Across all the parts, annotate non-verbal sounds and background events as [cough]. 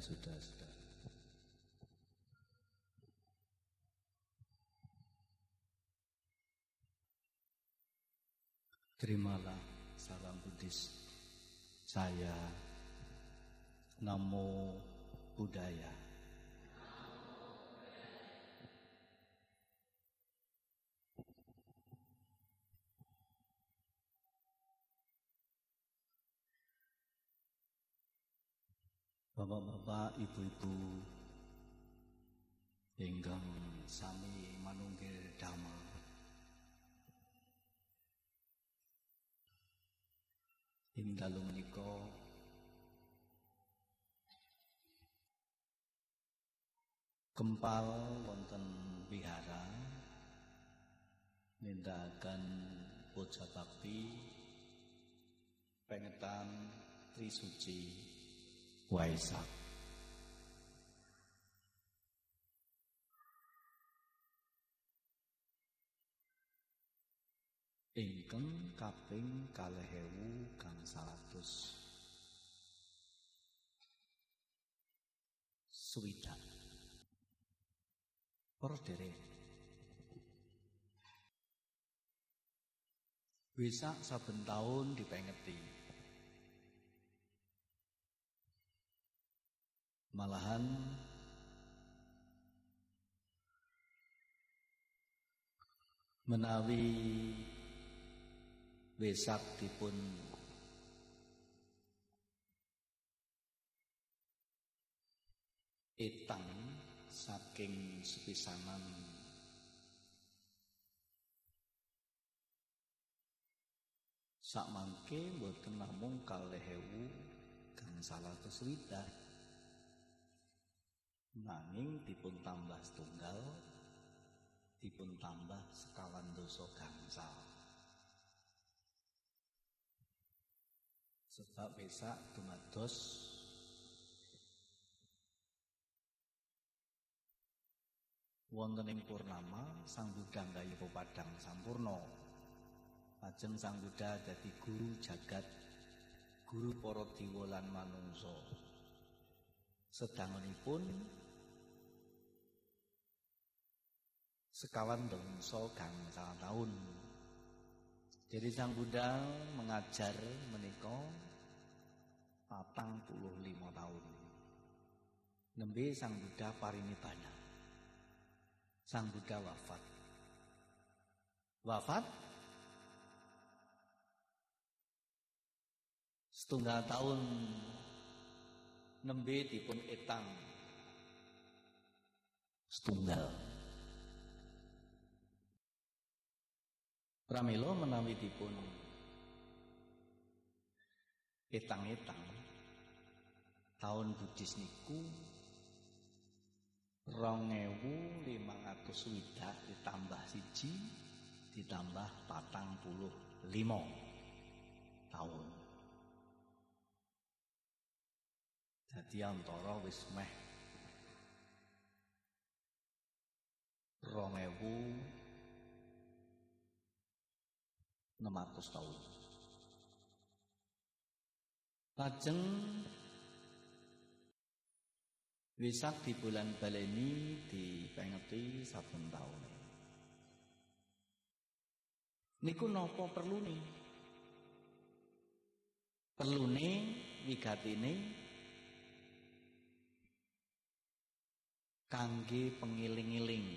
Saudara-saudara. Terimalah salam Buddhis saya Namo Buddhaya Bapak-bapak, ibu-ibu ingkang sami manunggil dhamma. Ing dalu menika kempal wonten wihara nindakaken puja bakti pengetan Trisuci Waisak ingkang kaping kalih ewu kang salatus. Swidak para derek Wesak saben taun dipengeti Malahan menawi Wesak dipun etang saking sepisanan. Sak mangke mboten namung kalih ewu kang salah kesuwidak nanging dipun tambah setunggal dipun tambah sekawan dosa gangsal. Sebab besak dumados. Wonten ing purnama sang Buddha nggayu padang sampurna. Lajeng sang Buddha dadi guru jagat guru para dewa lan manungsa. Sedangunipun sekawan dongso gangsal tahun. Jadi Sang Buddha mengajar menika patang puluh lima tahun. Nembe Sang Buddha parinibbana. Sang Buddha wafat. Wafat setunggal tahun nembe dipun etang setunggal. Pramila menawi dipun etang-etang tahun Buddhis niku rong ewu limang atus swidak ditambah siji ditambah patang puluh lima tahun jadi antara wis meh rong ewu 600 tahun. Lajeng Wisak di bulan baleni dipengeti saben taun. Niku napa perlune? Perlune wigatine kangge pengiling-iling.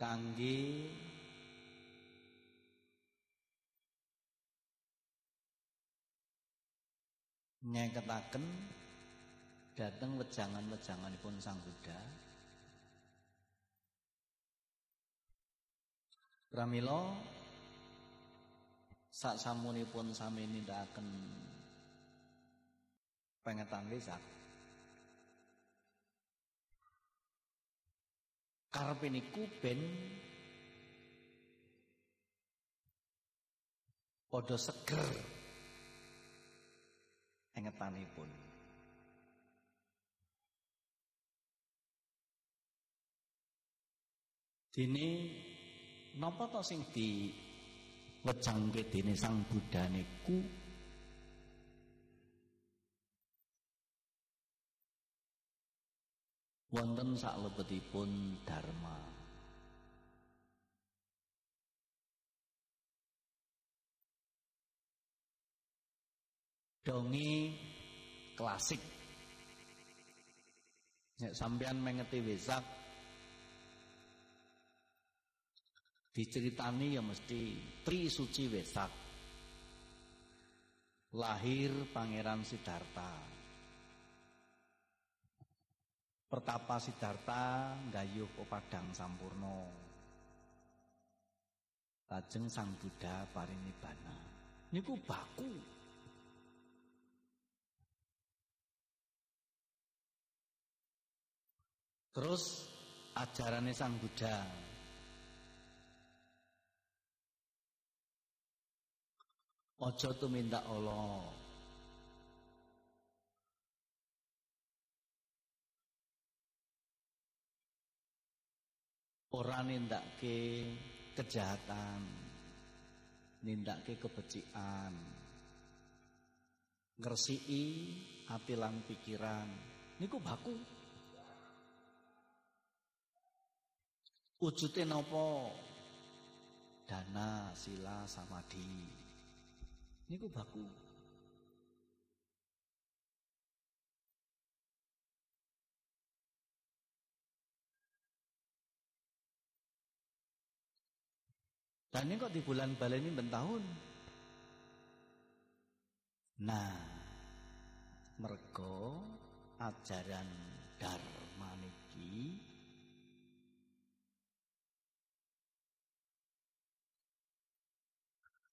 Kangge nyengketaken dateng wejangan-wejanganipun Sang Buddha. Pramila sak samunipun sami nindakaken pengetan wesak karepe niku ben padha seger engetanipun dini napa to sing di dini Sang Buddha niku wonten pun dharma. Dongi klasik Nek sampean mengeti wesak diceritani ya mesti Tri Suci Wesak. Lahir Pangeran Siddhartha. Pertapa Siddhartha gayuh padang sampurno. Lajeng Sang Buddha parinibbana. Niku baku. Terus ajarannya Sang Buddha. Ojo minta Allah. Orang ke kejahatan ke kebecikan. Ngersii hati lan pikiran. Niku baku Wujudnya nopo Dana, sila, samadhi. Ini ku baku. Dan ini kok di bulan ini bentahun. Nah, mergo ajaran Dharma niki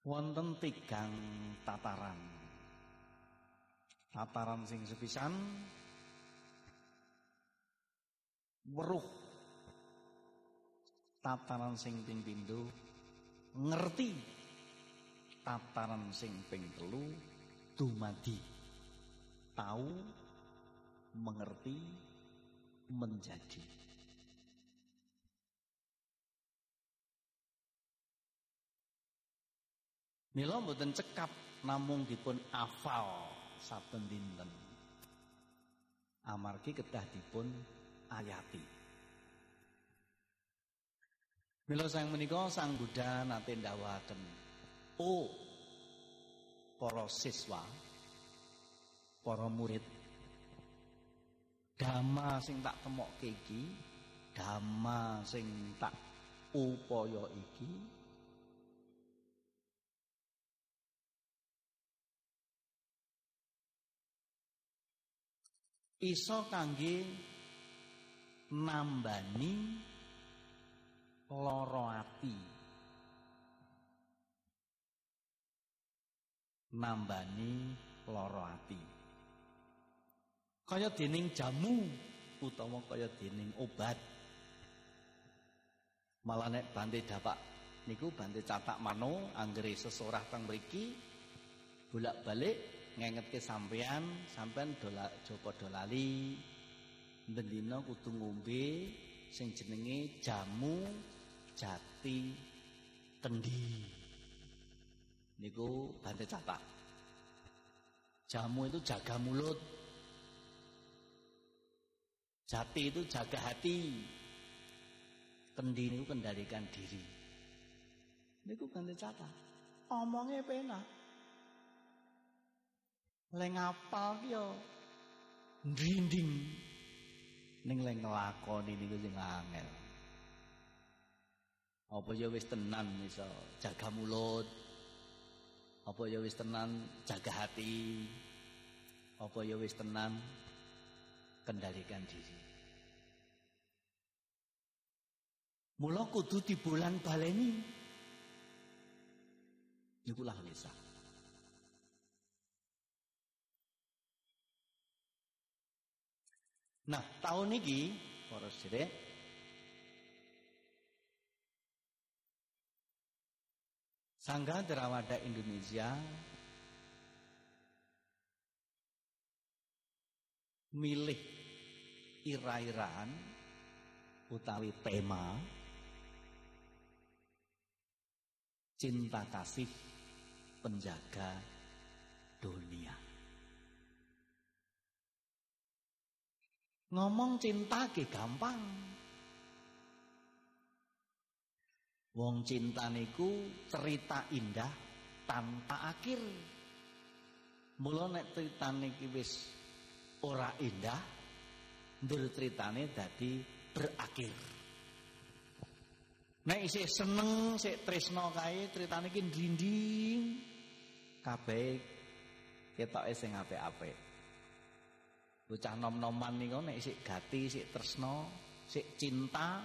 wonten tigang tataran. Tataran sing sepisan weruh. Tataran sing ping pindho ngerti. Tataran sing ping telu dumadi. Tahu, mengerti, menjadi. Mila mboten cekap namung dipun afal saben dinten. Amargi kedah dipun ayati. Mila sang menika sang Buddha nate ndawaken, "Oh, para siswa, para murid, dhamma sing tak temokke iki, dhamma sing tak upaya iki iso kangge nambani loro ati. Nambani loro ati. Kaya dening jamu utawa kaya dening obat. Malah nek bante dapak niku bante catak mano anggere sesorah teng mriki bolak-balik ngengetke sampean, sampean dola Joko dolali bendina kudu ngombe sing jenenge jamu jati kendi. Niku bante catak. Jamu itu jaga mulut. Jati itu jaga hati. Kendi itu kendalikan diri. Niku bante catak. Omongnya penak. Leng apal ki yo ndrinding ning leng nglakoni niku sing angel. Apa ya wis tenan iso jaga mulut. Apa ya wis tenan jaga hati. Apa ya wis tenan kendalikan diri. Mula kudu di bulan baleni. Niku lah lisan. Nah, tahun ini para sedherek Sangga Derawada Indonesia milih ira-iraan utawi tema cinta kasih penjaga dunia. Ngomong cinta ke gampang. Wong cinta niku cerita indah tanpa akhir. Mula nek critane iki wis ora indah, ndur critane dadi berakhir. Nek isih seneng, sik tresno kae critane iki ndinding kabeh ketoke sing apik-apik. Bocah nom-noman niku nek isih gati, sik tresno, sik cinta,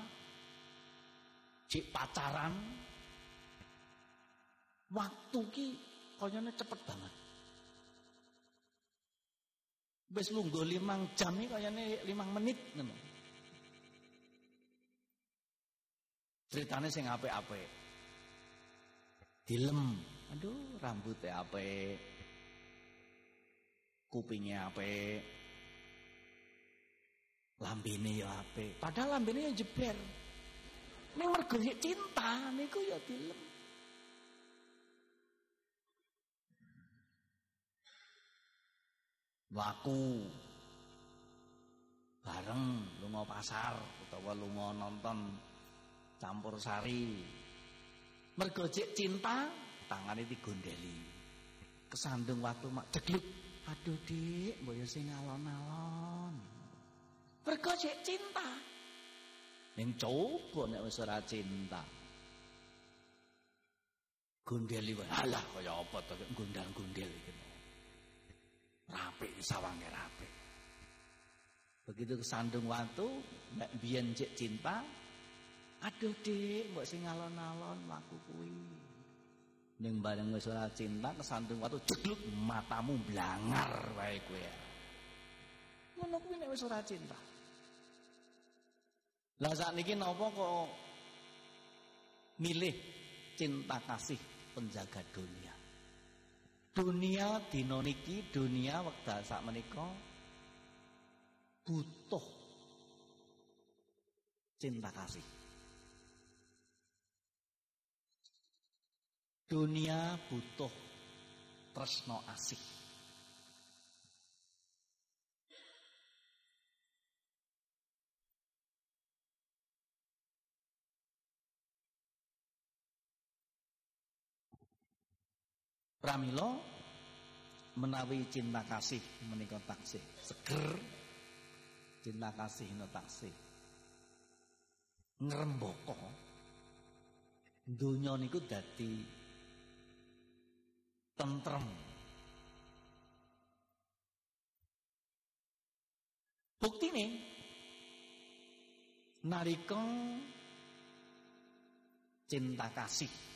Cik pacaran waktu ki kayane cepet banget. Wis lungguh limang jam iki kayane limang menit ngono. Ceritane sing apik-apik. Dilem, aduh rambutnya apik. Kupingnya apik. Lambene ya apik. Padahal lambene ya jeber. Ning mergo cinta niku ya dilem. Waku bareng lunga pasar utawa lunga nonton campur sari. Mergo cinta tangane digondeli. Kesandung waktu mak jegluk. Aduh dik, mbok sing alon-alon. Mergo cinta. Ning coba nek wis ora cinta. Gondeli wae. Alah kaya apa to gondal-gondel iki. Rapik sawange rapik. Begitu kesandung watu, nek biyen cek cinta, aduh dik, mbok sing alon-alon laku kuwi. Ning bareng wis ora cinta kesandung watu jegluk matamu blangar wae kowe. Ngono kuwi nek wis ora cinta. Lah saat ini nopo kok milih cinta kasih penjaga dunia. Dunia dino niki, dunia wekdal sak menika butuh cinta kasih. Dunia butuh tresno asih. Pramila menawi cinta kasih menika taksih. Seger. Cinta kasih no taksih. Ngrembaka. Donya niku dadi tentrem. Buktine narika cinta kasih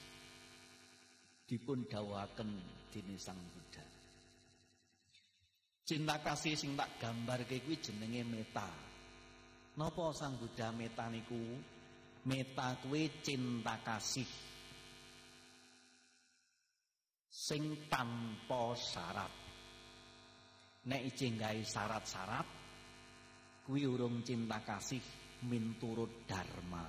dipun dawaken dening Sang Buddha. Cinta kasih sing tak gambarke kuwi jenenge meta. Napa Sang Buddha meta niku? Meta kuwi cinta kasih sing tanpa syarat. Nek ijeng syarat-syarat kuwi urung cinta kasih minturut dharma.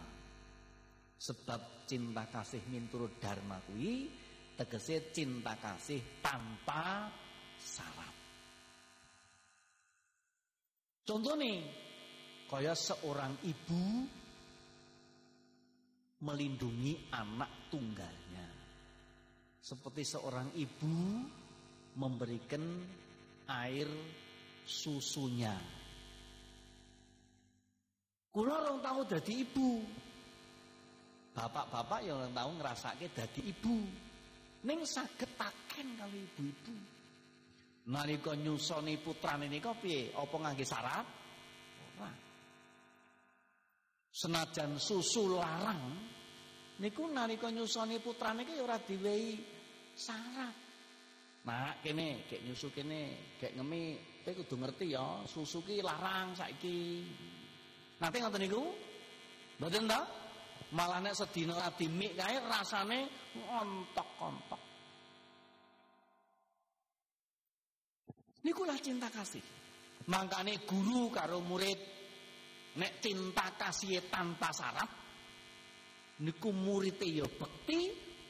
Sebab cinta kasih minturut dharma kuwi tegese cinta kasih tanpa syarat. Contoh nih, kaya seorang ibu melindungi anak tunggalnya. Seperti seorang ibu memberikan air susunya. Kula orang tahu jadi ibu. Bapak-bapak yang orang tahu ngerasake jadi ibu. Ning sagetaken kali ibu-ibu. Nalika nyusoni putrane nika piye? Apa ngangge syarat? Ora. Senajan susu larang niku nalika nyusoni putrane iki ora diwehi syarat. Nah, kene, gek nyusu kene, gek ngemi, kowe kudu ngerti ya, susu ki larang saiki. Nanti ngoten niku? Mboten ta? Malah nek sedina ati mik kae rasane ontok-ontok. Niku lah cinta kasih. Mangkane guru karo murid nek cinta kasih tanpa syarat niku murid ya bekti,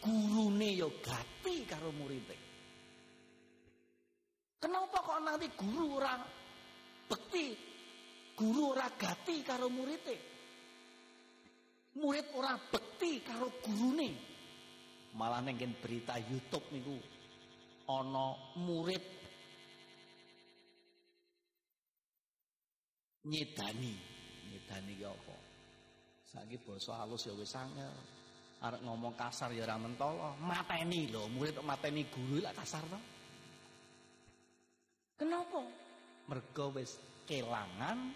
gurune ya gati karo murid. Kenapa kok nanti guru orang bekti, Guru ora gati karo murite. Murid ora bekti karo gurune. Malah ning berita YouTube niku ana murid nyedani. Nyedani ki apa? Saiki basa halus ya wis angel. Arek ngomong kasar ya ora mentolo, mateni lho, murid mateni guru lak kasar to. Kenapa? Mergo wis kelangan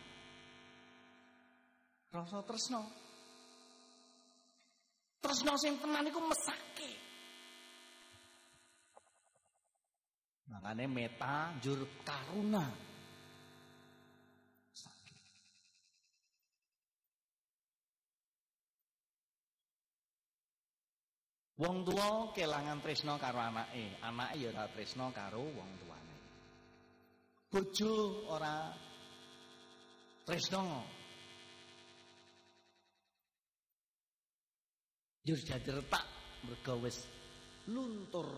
rasa tresno. Tresno sing tenan iku mesake. Makane meta jur karuna. Wong tua kelangan tresno karo anake, anake ya ora tresno karo wong tuane. Bojo ora tresno Jur jadi retak mergo wis luntur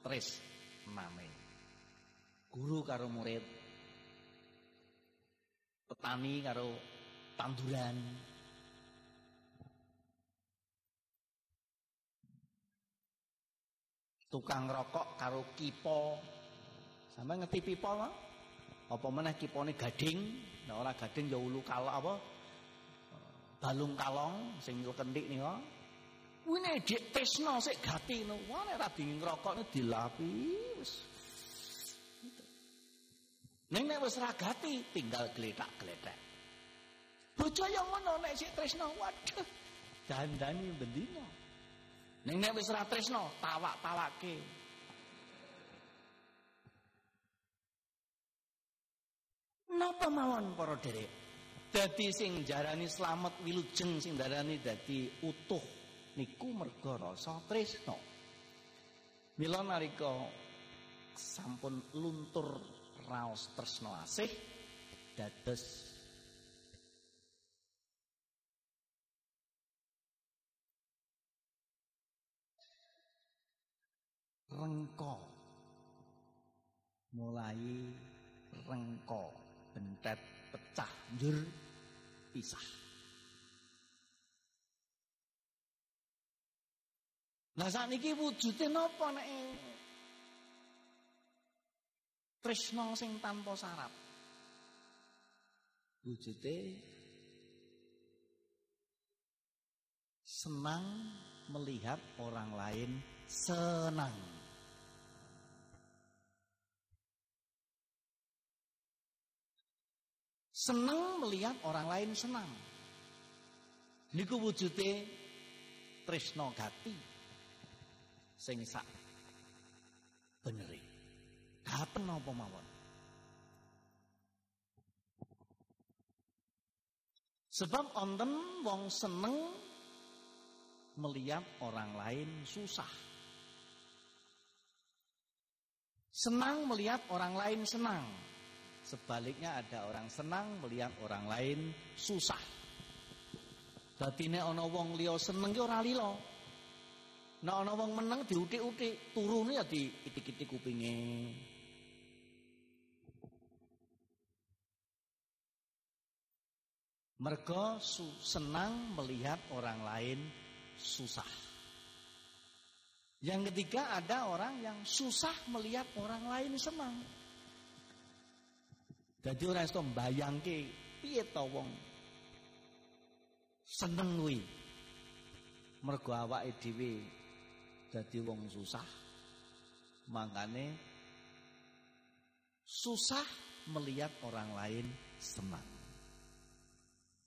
tres name. Guru karo murid. Petani karo tanduran. Tukang rokok karo kipo. Sama ngerti pipo lah. Apa meneh kipone gading, nek ora gading ya ulu kala apa? Balung kalong sing kentik nika. Nek dik tesno sik gati no. Wah nek ra dingin ngrokokne dilapi wis. Ning nek wis ra gati tinggal gletak-gletak. Bojo yo ngono nek sik tresno waduh. Dandani bendina. Ning nek wis ra tresno tawak-tawake. Napa mawon para derek? Dadi sing jarani slamet wilujeng sing darani dadi utuh niku merga rasa tresno. Mila nalika sampun luntur raos tresno asih dados rengko mulai rengko bentet pecah njur pisah Lah sakniki wujude napa nek tresno sing tanpa syarat? Wujude senang melihat orang lain senang. Senang melihat orang lain senang. Niku wujude tresno gati sing sak beneri. Kapan napa mawon? Sebab onten wong seneng melihat orang lain susah. Senang melihat orang lain senang. Sebaliknya ada orang senang melihat orang lain susah. Dadi nek ana wong liya seneng ki ora. Nek ana wong meneng diutik-utik, turune ya diitik-itik kupinge. Mergo senang melihat orang lain susah. Yang ketiga ada orang yang susah melihat orang lain senang. Jadi orang itu mbayangke piye to wong seneng kuwi. Mergo awake dhewe jadi wong susah makanya susah melihat orang lain senang.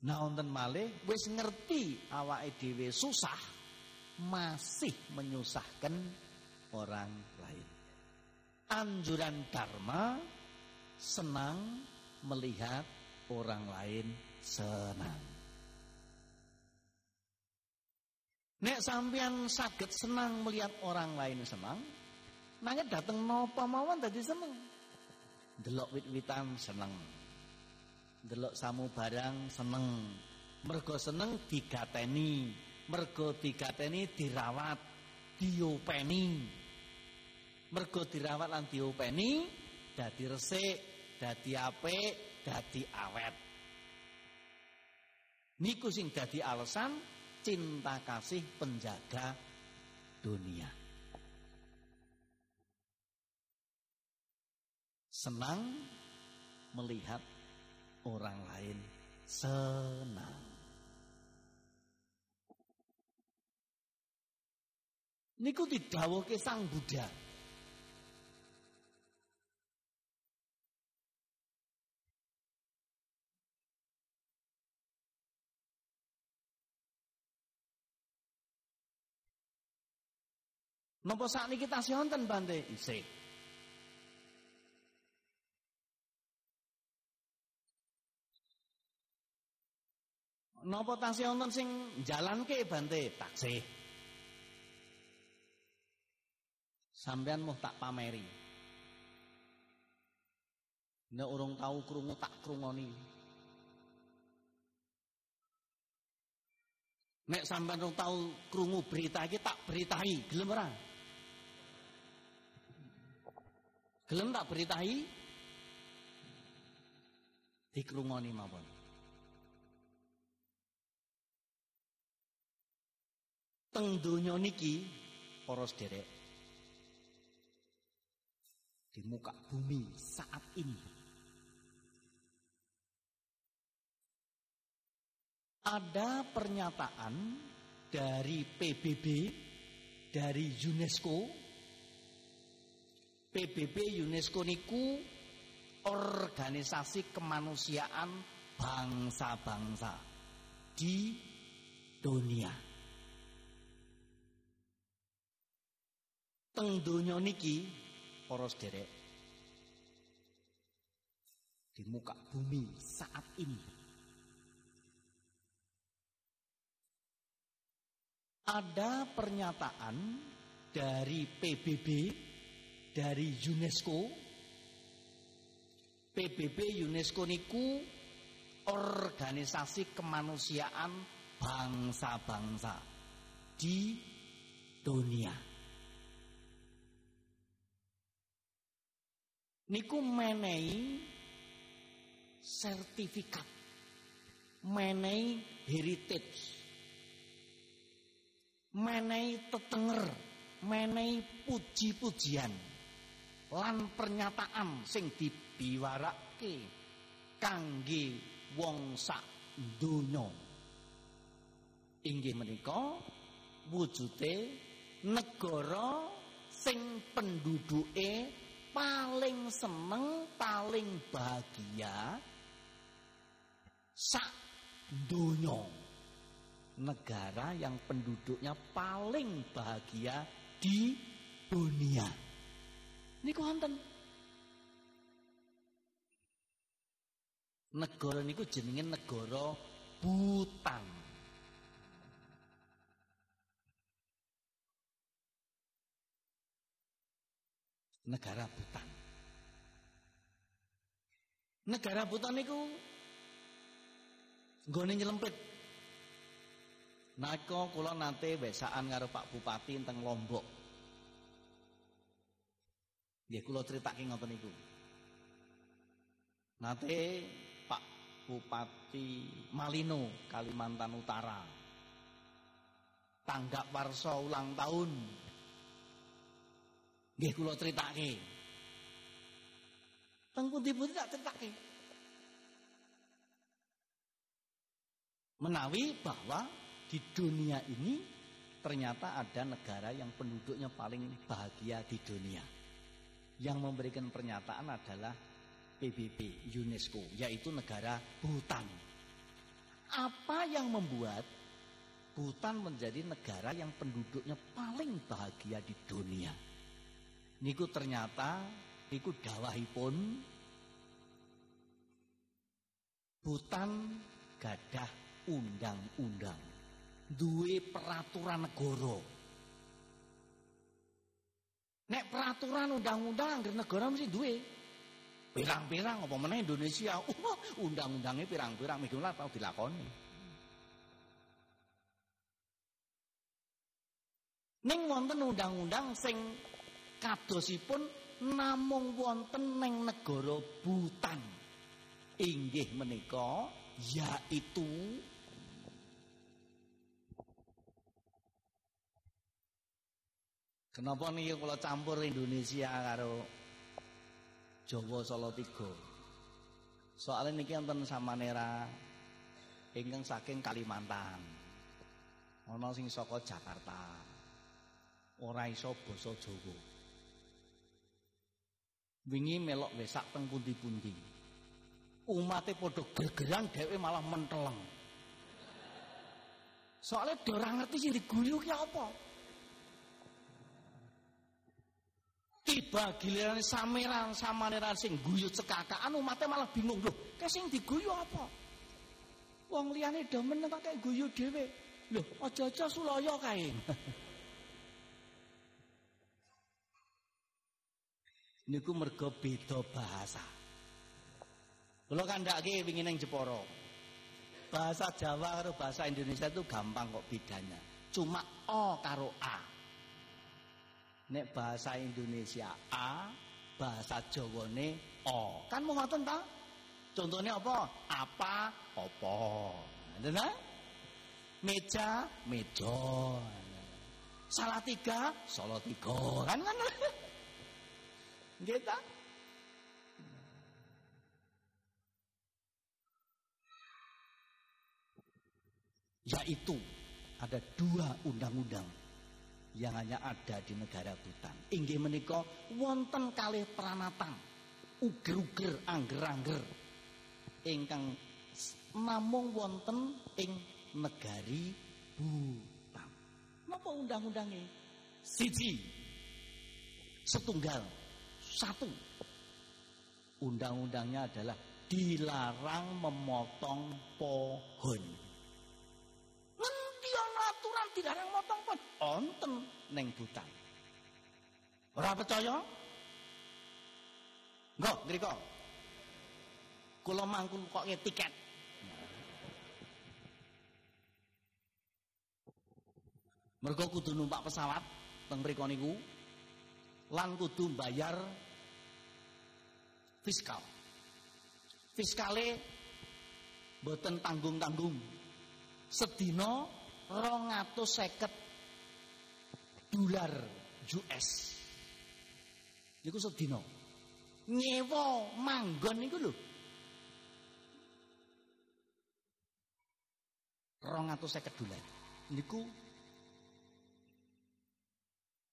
Nah wonten malih wis ngerti awake dhewe susah masih menyusahkan orang lain. Anjuran dharma senang melihat orang lain senang Nek sampean sakit senang melihat orang lain senang, nangit dateng nopo mawon tadi seneng. Delok wit-witan seneng. Delok samu barang seneng. Mergo seneng digateni, mergo digateni dirawat, diopeni. Mergo dirawat lan diopeni dadi resik, dadi apik, dadi awet. Niku sing dadi alasan cinta kasih penjaga dunia. Senang melihat orang lain senang. Niku didhawuhke Sang Buddha. Napa sakniki tasih wonten Bante? Isih. Napa tasih wonten sing jalanke Bante? Taksih. Sampean mau tak pameri. Nek urung tahu krungu tak krungoni. Nek sampean urung tahu krungu berita iki tak beritai, gelem ora? Gelem tak beritai? Dikrungoni mawon. Teng donya niki para sederek di muka bumi saat ini ada pernyataan dari PBB dari UNESCO PBB UNESCO niku organisasi kemanusiaan bangsa-bangsa di dunia. Teng donya niki para sederek di muka bumi saat ini ada pernyataan dari PBB dari UNESCO PBB UNESCO niku organisasi kemanusiaan bangsa-bangsa di dunia. Niku menehi sertifikat, menehi heritage, menehi tetenger, menehi puji-pujian lan pernyataan sing dibiwarake kangge wong sak donya. Inggih menika wujude negara sing penduduke paling seneng paling bahagia sak donya. Negara yang penduduknya paling bahagia di dunia niku wonten. Negara niku jenenge negara Bhutan. Negara Bhutan. Negara Bhutan niku nggone nyelempit. Nako kula nate wesaan karo Pak Bupati teng Lombok Nggih kula critake ngoten niku. Nate Pak Bupati Malino, Kalimantan Utara. Tanggap warsa ulang tahun. Nggih kula critake. Teng pundi-pundi tak critake. Menawi bahwa di dunia ini ternyata ada negara yang penduduknya paling bahagia di dunia yang memberikan pernyataan adalah PBB UNESCO yaitu negara Bhutan. Apa yang membuat Bhutan menjadi negara yang penduduknya paling bahagia di dunia? Niku ternyata niku dawahipun Bhutan gadah undang-undang duwe peraturan negara Nek peraturan undang-undang di negara mesti duwe. Pirang-pirang apa meneh Indonesia, [laughs] undang-undangnya pirang-pirang minimal tau dilakoni. Ning wonten undang-undang sing kadosipun namung wonten ning negara Bhutan. Inggih menika yaitu Kenapa nih kalau campur Indonesia karo Jawa Solo tiga? Soalnya niki sama Samanera ingkang saking Kalimantan. Ana sing saka Jakarta. Ora iso basa Jawa. Wingi melok wesak teng pundi-pundi. Umate padha gergeran dhewe malah menteleng. Soalnya dorang ngerti sing diguyu ki apa? Tiba giliran sameran samaneran sing guyu cekakaan umatnya malah bingung loh. Kayak sing diguyu apa? Wong liyane demen kok kayak guyu dhewe. Loh, aja-aja sulaya kae. [laughs] Niku mergo beda bahasa. Kula kandhake wingi ning Jepara. Bahasa Jawa karo bahasa Indonesia itu gampang kok bedanya. Cuma O karo A. Nek bahasa Indonesia A, bahasa Jawane O. Kan mau ngoten ta? Contohnya apa? Apa? Apa. Nah, meja, meja. Salah tiga, solo tiga. Kan kan? Gitu. Yaitu ada dua undang-undang yang hanya ada di negara Butan. Inggih menika wonten kalih pranatan uger-uger angger-angger ingkang namung wonten ing negari Butan. Napa undang-undangnya? Siji setunggal satu undang-undangnya adalah dilarang memotong pohon dilarang motong pun onten neng butan. Ora percaya? Enggak, ngriko. Kula mangkun kok tiket. Mergo kudu numpak pesawat teng mriku niku lan kudu bayar fiskal. Fiskale boten tanggung-tanggung. Sedina rong seket dolar US. Niku sedina. Nyewa manggon niku lho. Rong seket dolar. Niku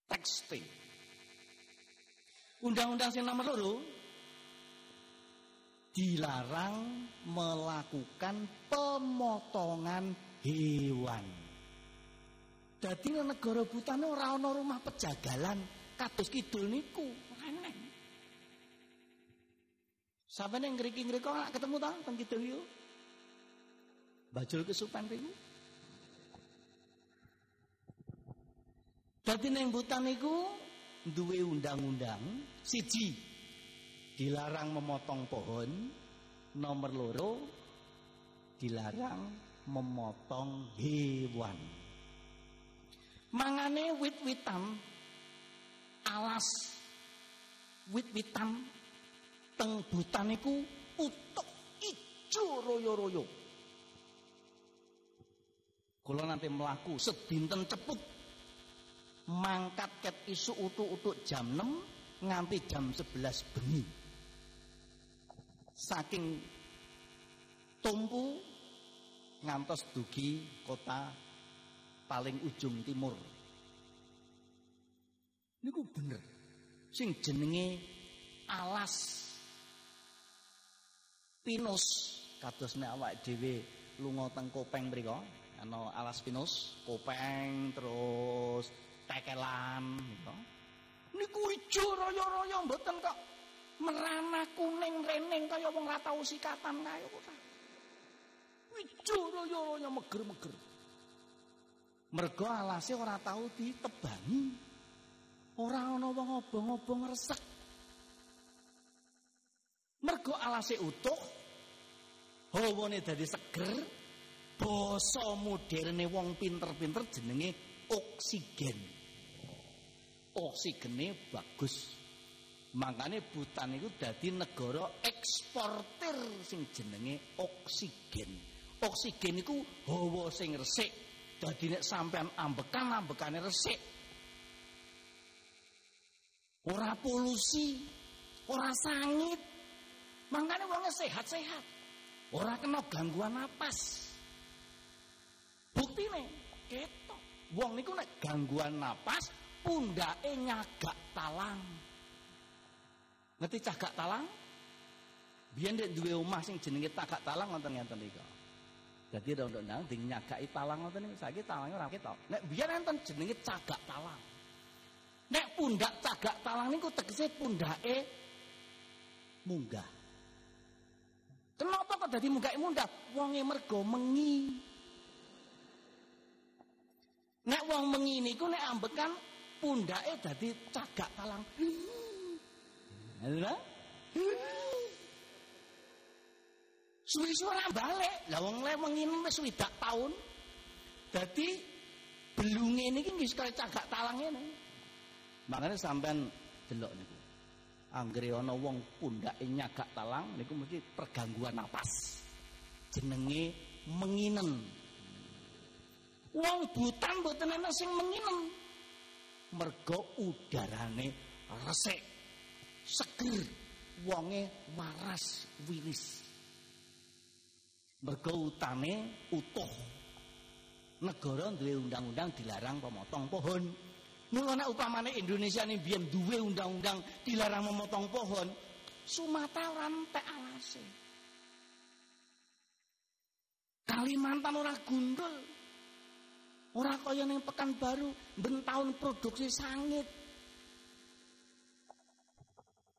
tax pay. Undang-undang sing nomor loro dilarang melakukan pemotongan hewan. Dadi negara butane ora ana rumah pejagalan kados kidul niku. Aneh. Sampai neng ngriki-ngriki kok ketemu ta teng kidul yo. Bajul kesupan niku. Dadi neng butan niku duwe undang-undang siji dilarang memotong pohon, nomor loro dilarang memotong hewan. Mangane wit-witan alas wit-witan teng butan iku utuk ijo royo-royo. Kula nanti melaku sedinten ceput mangkat ket isu utuk-utuk jam 6 nganti jam 11 bengi. Saking tumpu ngantos dugi kota paling ujung timur. Niku bener. Sing jenenge alas pinus kados nek awak dhewe lunga teng Kopeng mriku ana alas pinus, Kopeng terus tekelan niku. Niku ijo raya-raya mboten kok merana kuning rening kaya wong ora tau sikatan kaya kok. Ijo raya-raya meger-meger. Mergo alase ora tahu ditebangi. Ora ana wong obong-obong resek. Mergo alase utuh. Hawane dadi seger. Basa moderne wong pinter-pinter jenenge oksigen. Oksigene bagus. Makanya Butan itu dadi negara eksportir sing jenenge oksigen. Oksigen itu hawa sing resik Dadi nek sampean ambekan ambekane resik. ora polusi, ora sangit. Mangkane wonge sehat-sehat. Ora kena gangguan napas. Buktine ketok. Wong niku nek gangguan napas, pundake nyagak talang. Ngerti cagak talang? Biyen ndek duwe omah sing jenenge tagak talang wonten ngenten niku. Dadi undang-undang ding nyagaki talang ngoten niku saiki talange ora ketok. Nek biyen enten jenenge cagak talang. Nek pundak cagak talang niku tegese pundake munggah. Kenapa kok dadi munggah munggah? Wonge mergo mengi. Nek wong mengi niku nek ambekan pundake dadi cagak talang. Lha? Suwi-suwi ora balik. Lah wong le mengi wis swidak taun. Dadi belunge niki wis kaya cagak talang ngene. Makanya sampean delok niku. Anggere ana wong pundake nyagak talang niku mesti pergangguan napas. Jenenge menginen. Wong butan mboten ana sing menginen. Mergo udarane resik. Seger. Wonge waras wiris. Mergo utane utuh. Negara duwe undang-undang dilarang pemotong pohon. Mula nek upamane Indonesia ini biyen duwe undang-undang dilarang memotong pohon, Sumatera ora entek alase. Kalimantan ora gundul. Ora kaya ning Pekanbaru ben taun produksi sangit.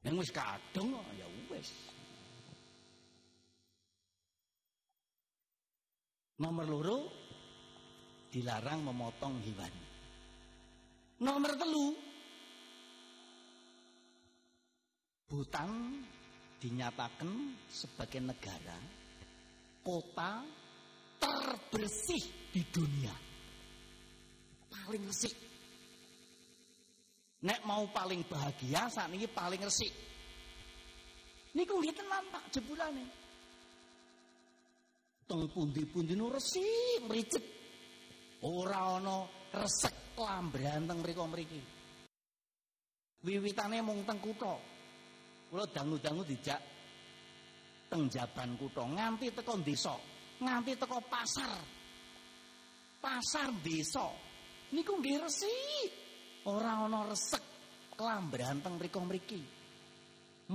Yang wis kadung ya wis. Nomor loro dilarang memotong hewan. Nomor telu Bhutan dinyatakan sebagai negara kota terbersih di dunia. Paling resik. Nek mau paling bahagia saat ini paling resik. Niku nggih tenan Pak jebulane. Teng pundi-pundi nu resik mricet. Ora ana resek lambrahan teng mriko-mriki. Wiwitane mung teng kutha. Kula dangu-dangu dijak teng jaban kutha nganti teko desa, nganti teko pasar. Pasar desa. Niku nggih resik. Ora ana resek kelambrahan teng mriko-mriki.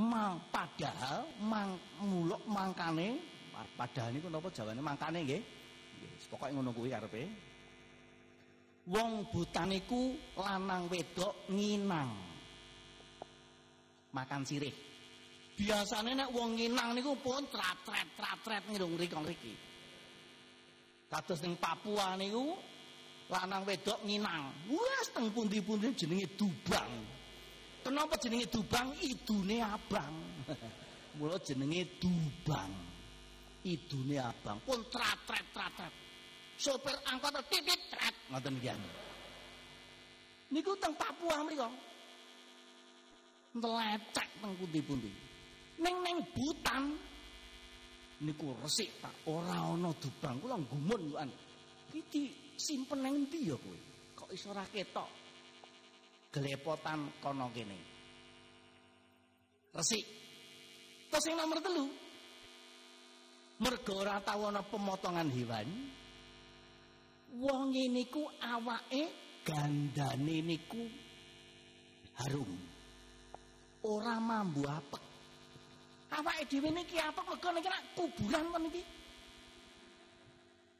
Mang padahal mang muluk mangkane padahal niku napa jawane mangkane nggih. Nggih, pokoke ngono kuwi karepe. Wong butaniku lanang wedok nginang. Makan sirih. Biasane nek wong nginang niku pun trat-tret trat-tret ngirung mriki-mriki. Kados ning Papua niku lanang wedok nginang. Wes teng pundi-pundi jenenge dubang. Kenapa jenenge dubang? Idune abang. [laughs] Mula jenenge dubang. Idune abang. Pun trat-tret trat-tret. sopir angkot titit tret ngoten iki niku teng Papua mriku. Ntelecek teng pundi-pundi. Ning ning Butan. Niku resik Pak. Ora ana dubang. Kula gumun kan iki simpen nang endi ya kowe? Kok iso ora ketok? Gelepotan kono kene. Resik. Terus sing nomor telu mergo ora tau ana pemotongan hewan wong niku awake gandane niku harum. Ora mambu apek. Awake dhewe niki apek mergo niki kuburan kon iki.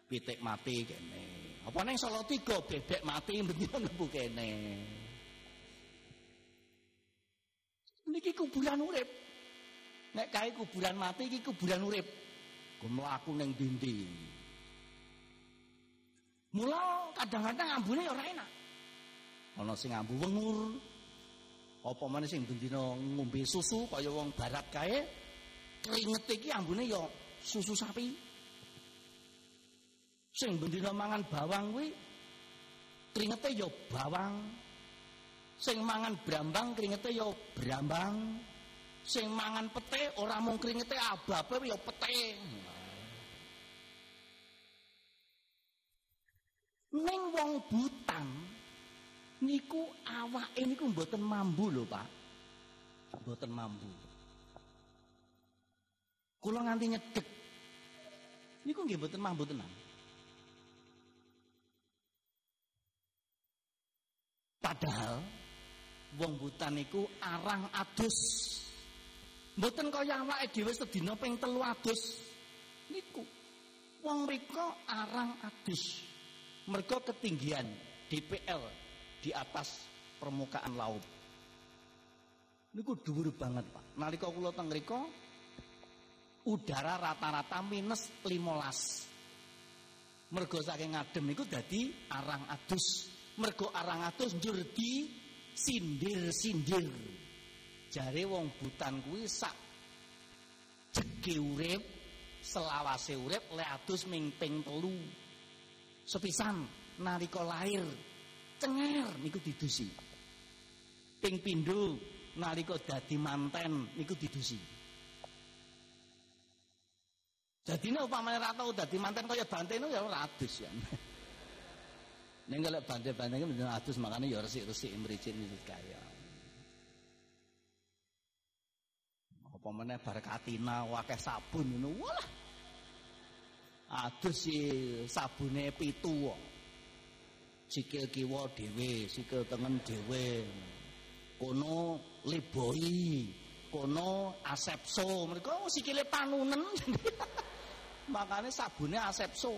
Pitik mati kene. Apa ning Solo tiga bebek mati [laughs] mbengi mlebu kene. Niki kuburan urip. Nek kae kuburan mati iki kuburan urip. Kulo aku ning dinding. Mula kadang-kadang ambune ora enak. Ana sing ambu wengur. Apa meneh sing bendina ngombe susu kaya wong barat kae. Keringet iki ambune ya susu sapi. Sing bendina mangan bawang kuwi keringete ya bawang. Sing mangan brambang keringete ya brambang. Sing mangan pete ora mung keringete ababe ya pete. Ning wong butang niku awake niku mboten mambu lho, Pak. Mboten mambu. Kula nganti nyedek. Niku nggih mboten mambu tenan. Padahal wong butan niku arang adus. Mboten kaya awake dhewe sedina ping telu adus. Niku wong mriko arang adus. Mergo ketinggian DPL di atas permukaan laut. Niku dhuwur banget, Pak. Nalika kula teng udara rata-rata minus 15. Mergo saking ngadem niku dadi arang adus mergo arang atus njur di sindir-sindir. Jare wong butan kuwi sak jege urip, selawase urip le adus telu. Sepisan nalika lahir cenger niku didusi. Ping pindho nalika dadi manten niku didusi. Jadi ini upamanya rata dadi manten kaya bantenu ya ora adus ya. [laughs] Ning kalau bantai-bantai kan bener atus makanya ya resik-resik mricik ini kaya. Apa meneh wakeh sabun ngono. Walah. Adus si sabune pitu kok. Sikil kiwa dhewe, sikil tengen dhewe. Kono liboi, kono asepso. Mereka sikile panunen. [laughs] Makanya sabune asepso.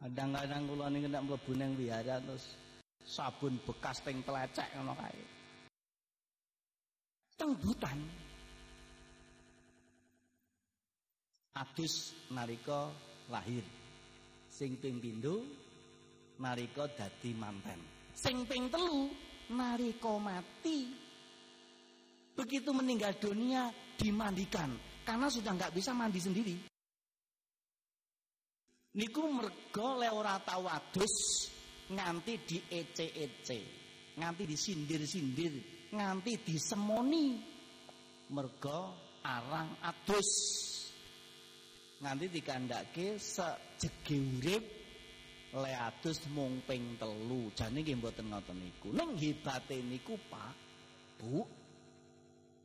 Kadang-kadang kula niku nek mlebu ning wihara terus sabun bekas teng telecek ngono kae. Tengbutan. Adus narika lahir. Sing ping pindho narika dadi manten. Sing ping telu narika mati. Begitu meninggal dunia dimandikan karena sudah nggak bisa mandi sendiri niku mergo le ora tau adus nganti di ece-ece, nganti disindir-sindir, nganti disemoni. Mergo arang adus. Nganti dikandhake sejege urip le mung ping telu. Jane nggih mboten ngoten niku. Ning hebate niku Pak, Bu,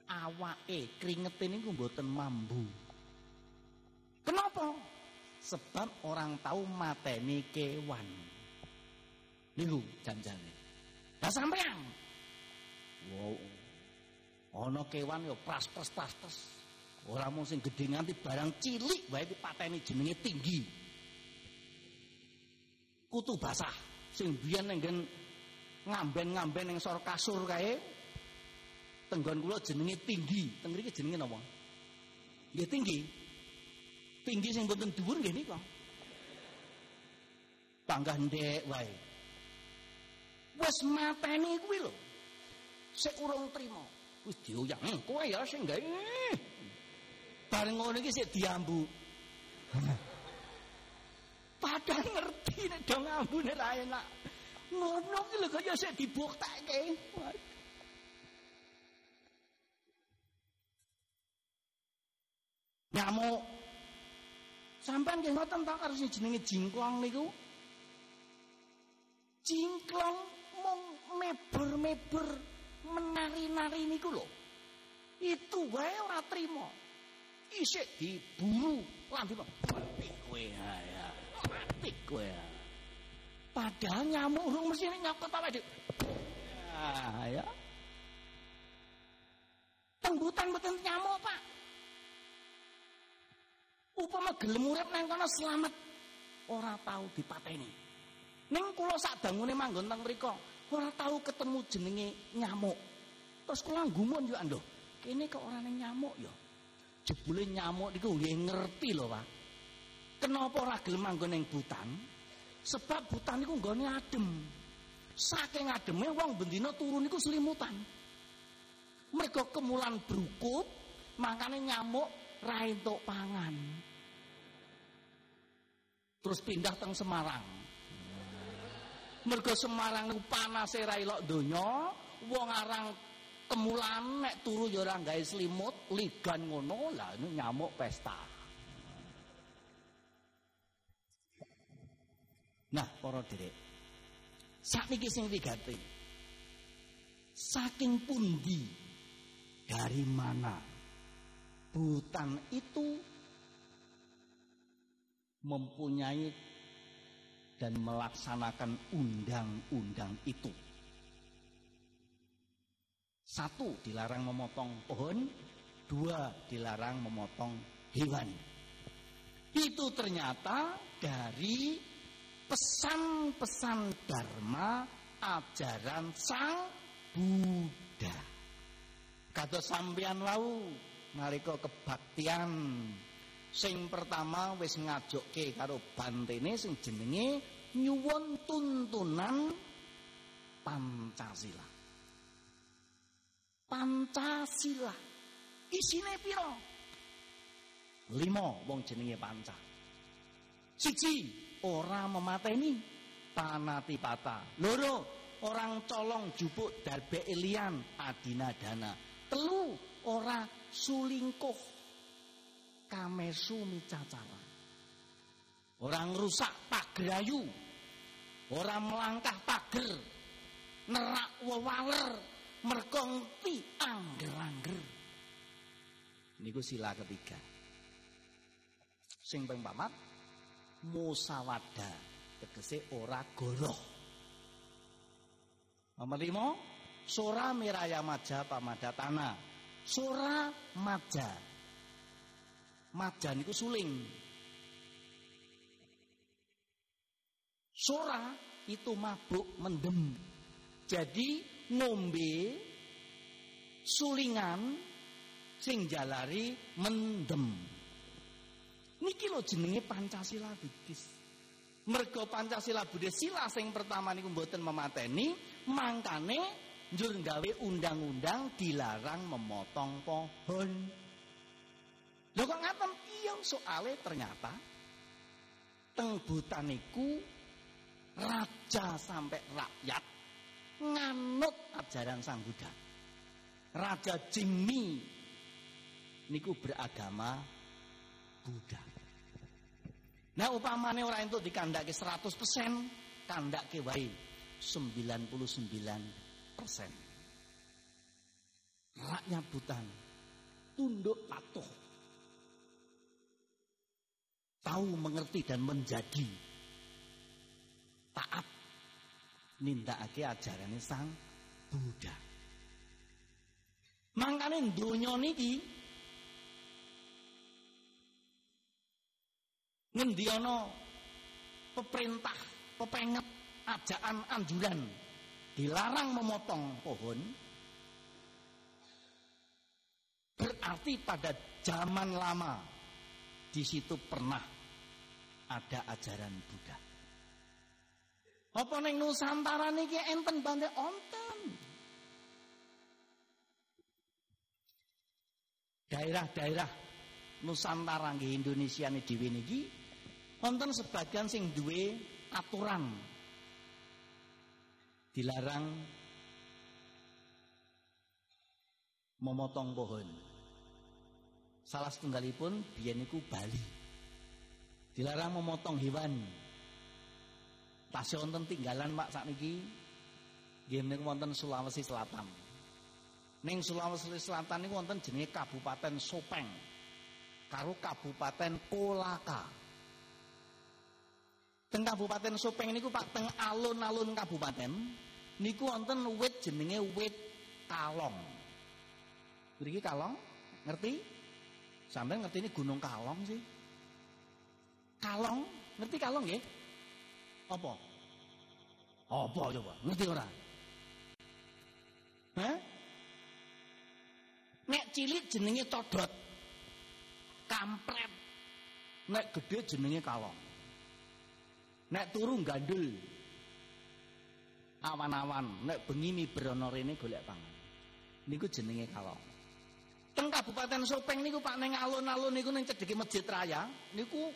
awake kringete niku mboten mambu. Kenapa? sebab orang tahu mateni kewan. Niku janjane. Lah sampean. Wow. Ana kewan yo pras-pras pras-pras. Ora mung sing gedhe nganti barang cilik wae dipateni jenenge tinggi. Kutu basah sing biyen nenggen ngamben-ngamben ning sor kasur kae. Tenggon kula jenenge tinggi. Teng mriki jenenge napa? Nggih tinggi tinggi sing boten dhuwur nggih nika. Panggah ndek wae. Wis mateni kuwi lho. Sik urung trima. Wis dioyang, kowe ya sing gawe. Bareng ngono iki sik diambu. Padahal ngerti nek do ngambune ra enak. Ngono ki lho kaya sik dibuktekke. Nyamuk Sampai nggih ngoten ta karo sing jenenge jingklong niku? Jingklong mung mebur-mebur menari-nari niku lho. Itu wae ora trima. Isik diburu lan mati kowe ya. Mati kowe. Padahal nyamuk urung mesti nyokot awake dhewe. Ah ya. Tenggutan mboten nyamuk, Pak. Upama gelem urip nang kono selamat ora tahu dipateni. Ning kula sak bangune manggon teng mriku, ora tahu ketemu jenenge nyamuk. Terus kula gumun yo ando. Kene kok ora ning nyamuk ya. Jebule nyamuk niku nggih ngerti lho, Pak. Kenapa ora gelem manggon ning butan? Sebab butan niku nggone adem. Saking ademe wong bendina turun niku selimutan. Mereka kemulan brukut, makane nyamuk ra entuk pangan. Terus pindah teng Semarang. Mergo Semarang panase ra ilok donya, wong arang kemulan nek turu ya ora gawe selimut, ligan ngono, lah nyamuk pesta. Nah, para derek. Sakniki sing wigati. saking pundi dari mana hutan itu mempunyai dan melaksanakan undang-undang itu. Satu, dilarang memotong pohon. Dua, dilarang memotong hewan. Itu ternyata dari pesan-pesan Dharma ajaran Sang Buddha. Kata sampean wau nalika kebaktian sing pertama wis ngajokke karo bantene sing jenenge nyuwun tuntunan Pancasila. Pancasila. Isine piro? Lima wong jenenge panca. Siji, ora memateni panatipata. Loro, orang colong jupuk darbe elian adina dana. Telu, ora sulingkuh kamesu micacara. Orang rusak pagrayu. Orang melangkah pager. Nerak wewaler. Merkongti angger-angger. Niku sila ketiga. Sing ping pamat musawada tegese ora goroh. Nomor lima, sora miraya maja pamadatana. Sora maja. Maja niku suling. Sora itu mabuk mendem. Jadi ngombe sulingan sing jalari mendem. Niki lho jenenge Pancasila Buddhis. Mergo Pancasila Buddhis sila sing pertama niku mboten memateni, mangkane njur gawe undang-undang dilarang memotong pohon. Lho kok ngaten? Iya soale ternyata teng butaniku raja sampai rakyat nganut ajaran Sang Buddha. Raja Jingmi niku beragama Buddha. Nah upamane ora entuk dikandake 100%, kandake wae 99 persen. Rakyat Butan tunduk patuh. Tahu mengerti dan menjadi taat nindakake ajarane Sang Buddha. Mangkane donya niki ngendi ana peperintah, pepenget, ajaan, anjuran dilarang memotong pohon berarti pada zaman lama di situ pernah ada ajaran Buddha. Apa neng Nusantara niki enten bante onten. Daerah-daerah Nusantara nggih Indonesia nih dhewe niki wonten sebagian sing duwe aturan dilarang memotong pohon. Salah setunggalipun biyen niku Bali. Dilarang memotong hewan. Tasih wonten tinggalan Pak sakniki nggih niku wonten Sulawesi Selatan. Ning Sulawesi Selatan niku wonten jenenge Kabupaten Sopeng karo Kabupaten Kolaka. Teng Kabupaten Sopeng niku Pak teng alun-alun kabupaten niku wonten wit jenenge wit kalong. Mriki kalong, ngerti? Sampai ngerti ini Gunung Kalong sih. Kalong, ngerti kalong ya? Apa? Apa coba? Ngerti ora? Hah? Nek cilik jenenge codot. Kampret. Nek gede jenenge kalong. Nek turu gandul. Awan-awan, nek bengi miberono rene golek pangan. Niku jenenge kalong. Teng Kabupaten Sopeng niku Pak neng alun-alun niku ning cedheke Masjid Raya niku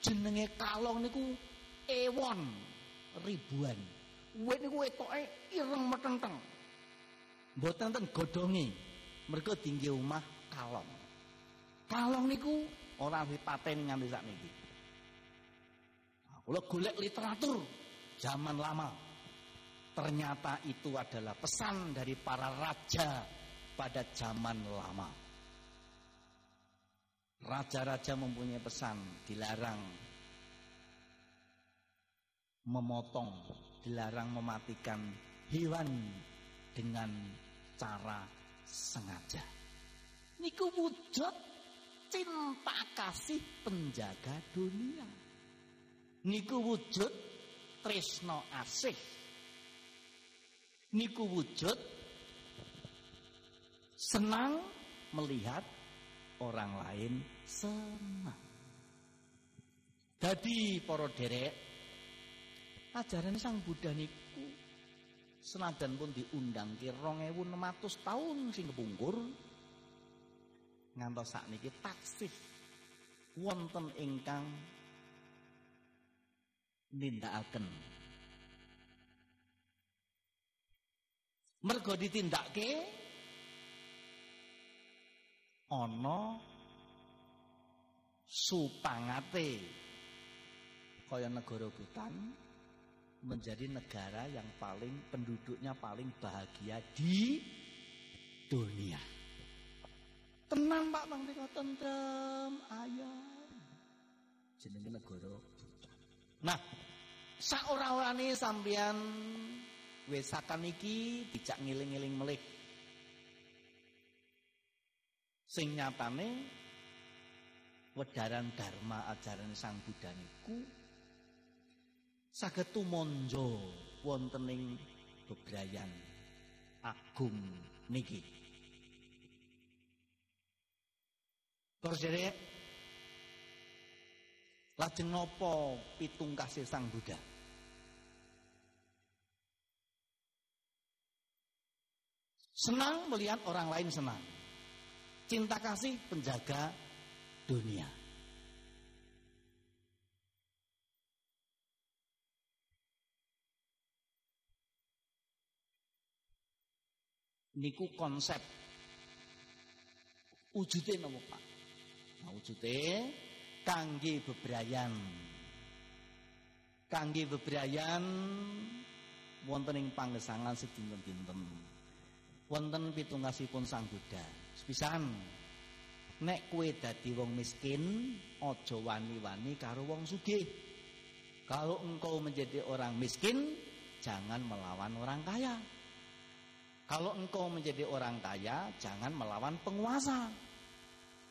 jenenge kalong niku ewon ribuan. Wit niku wetoke ireng metenteng. Mboten ten godhonge. Mergo tinggi omah kalong. Kalong niku ora dipaten nganti sakniki. Kula golek literatur zaman lama. Ternyata itu adalah pesan dari para raja pada zaman lama. Raja-raja mempunyai pesan dilarang memotong, dilarang mematikan hewan dengan cara sengaja. Niku wujud cinta kasih penjaga dunia. Niku wujud tresno asih niku wujud senang melihat orang lain senang. Jadi para derek ajaran Sang Buddha niku senajan pun diundang ki 2600 tahun sing kepungkur ngantos sakniki taksih wonten ingkang nindakaken. Mergo ditindakke ana supangate kaya negara Butan menjadi negara yang paling penduduknya paling bahagia di dunia. Tenang Pak Bang Riko tentrem ayam. Jenenge negara. Nah, sak ora-orane sampeyan wesakan iki dijak ngiling-ngiling melih. Sing nyatane wedaran dharma ajaran Sang Buddha niku saged tumonjo wonten ing bebrayan agung niki. Terus jadi lajeng napa pitungkasih Sang Buddha? Senang melihat orang lain senang. Cinta kasih penjaga dunia. Niku konsep wujudnya nopo Pak? Nah, wujudnya kangge bebrayan. Kangge bebrayan wonten ing panggesangan sedinten-dinten wonten pitungasipun Sang Buddha. Sepisan nek kue dadi wong miskin, aja wani-wani karo wong sugih. Kalau engkau menjadi orang miskin, jangan melawan orang kaya. Kalau engkau menjadi orang kaya, jangan melawan penguasa.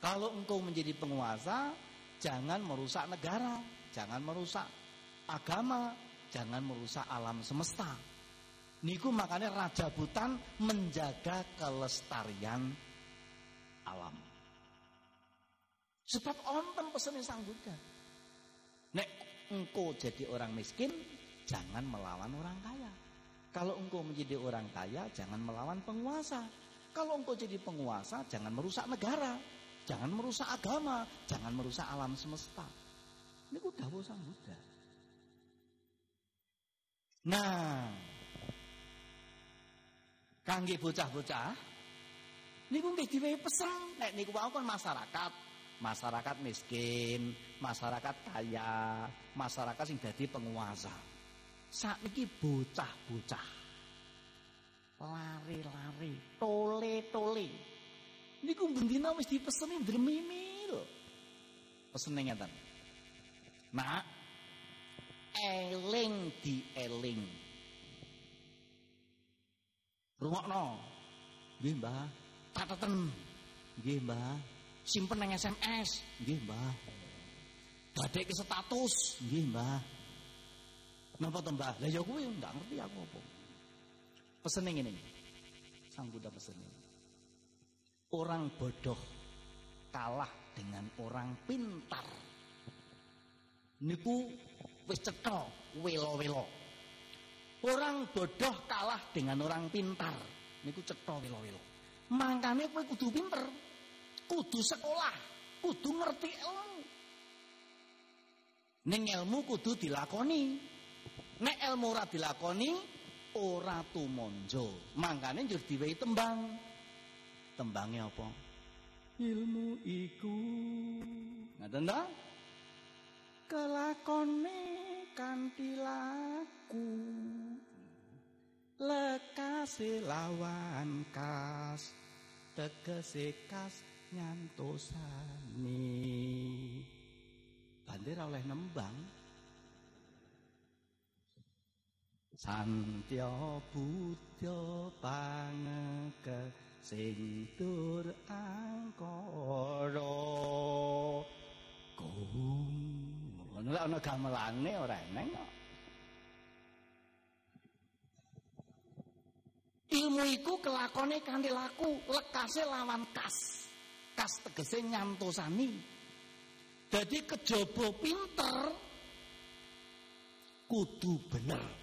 Kalau engkau menjadi penguasa, jangan merusak negara, jangan merusak agama, jangan merusak alam semesta. Niku makanya Raja Butan menjaga kelestarian alam. Sebab onten pesennya Sang Buddha. Nek engkau jadi orang miskin, jangan melawan orang kaya. Kalau engkau menjadi orang kaya, jangan melawan penguasa. Kalau engkau jadi penguasa, jangan merusak negara. Jangan merusak agama, jangan merusak alam semesta. Ini udah Sang Buddha. Nah, kangge bocah-bocah niku nggih diwehi pesen nek niku wau kan masyarakat masyarakat miskin masyarakat kaya masyarakat sing dadi penguasa saiki bocah-bocah lari-lari tole-tole niku bendina wis dipeseni dremimi lho pesene ngeten nak eling di eling Rungokno. Nggih, Mbah. Cateten. Nggih, Mbah. Simpen nang SMS. Nggih, Mbah. Dadekke status. Nggih, Mbah. Napa to, Mbah? Lah ya kuwi ndak ngerti aku apa. Pesene ngene. Sang Buddha pesen. Orang bodoh kalah dengan orang pintar. Niku wis cetha welo-welo. Orang bodoh kalah dengan orang pintar. Niku cetha wilo-wilo. Mangkane kowe kudu pinter. Kudu sekolah, kudu ngerti ilmu. Ning ilmu kudu dilakoni. Nek ilmu ora dilakoni, ora tumonjo. Mangkane njur diwehi tembang. Tembange apa? Ilmu iku. Ngaten ta? Kelakone kanthi laku. lekase lawan kas tegese kas nyantosani bandir oleh nembang Santya Buddha pangeke sing tur angkara. Kum ngono lek ana gamelane ora eneng kok. Ilmu iku kelakone kanthi laku lekase lawan kas. Kas tegese nyantosani. Jadi kejaba pinter kudu bener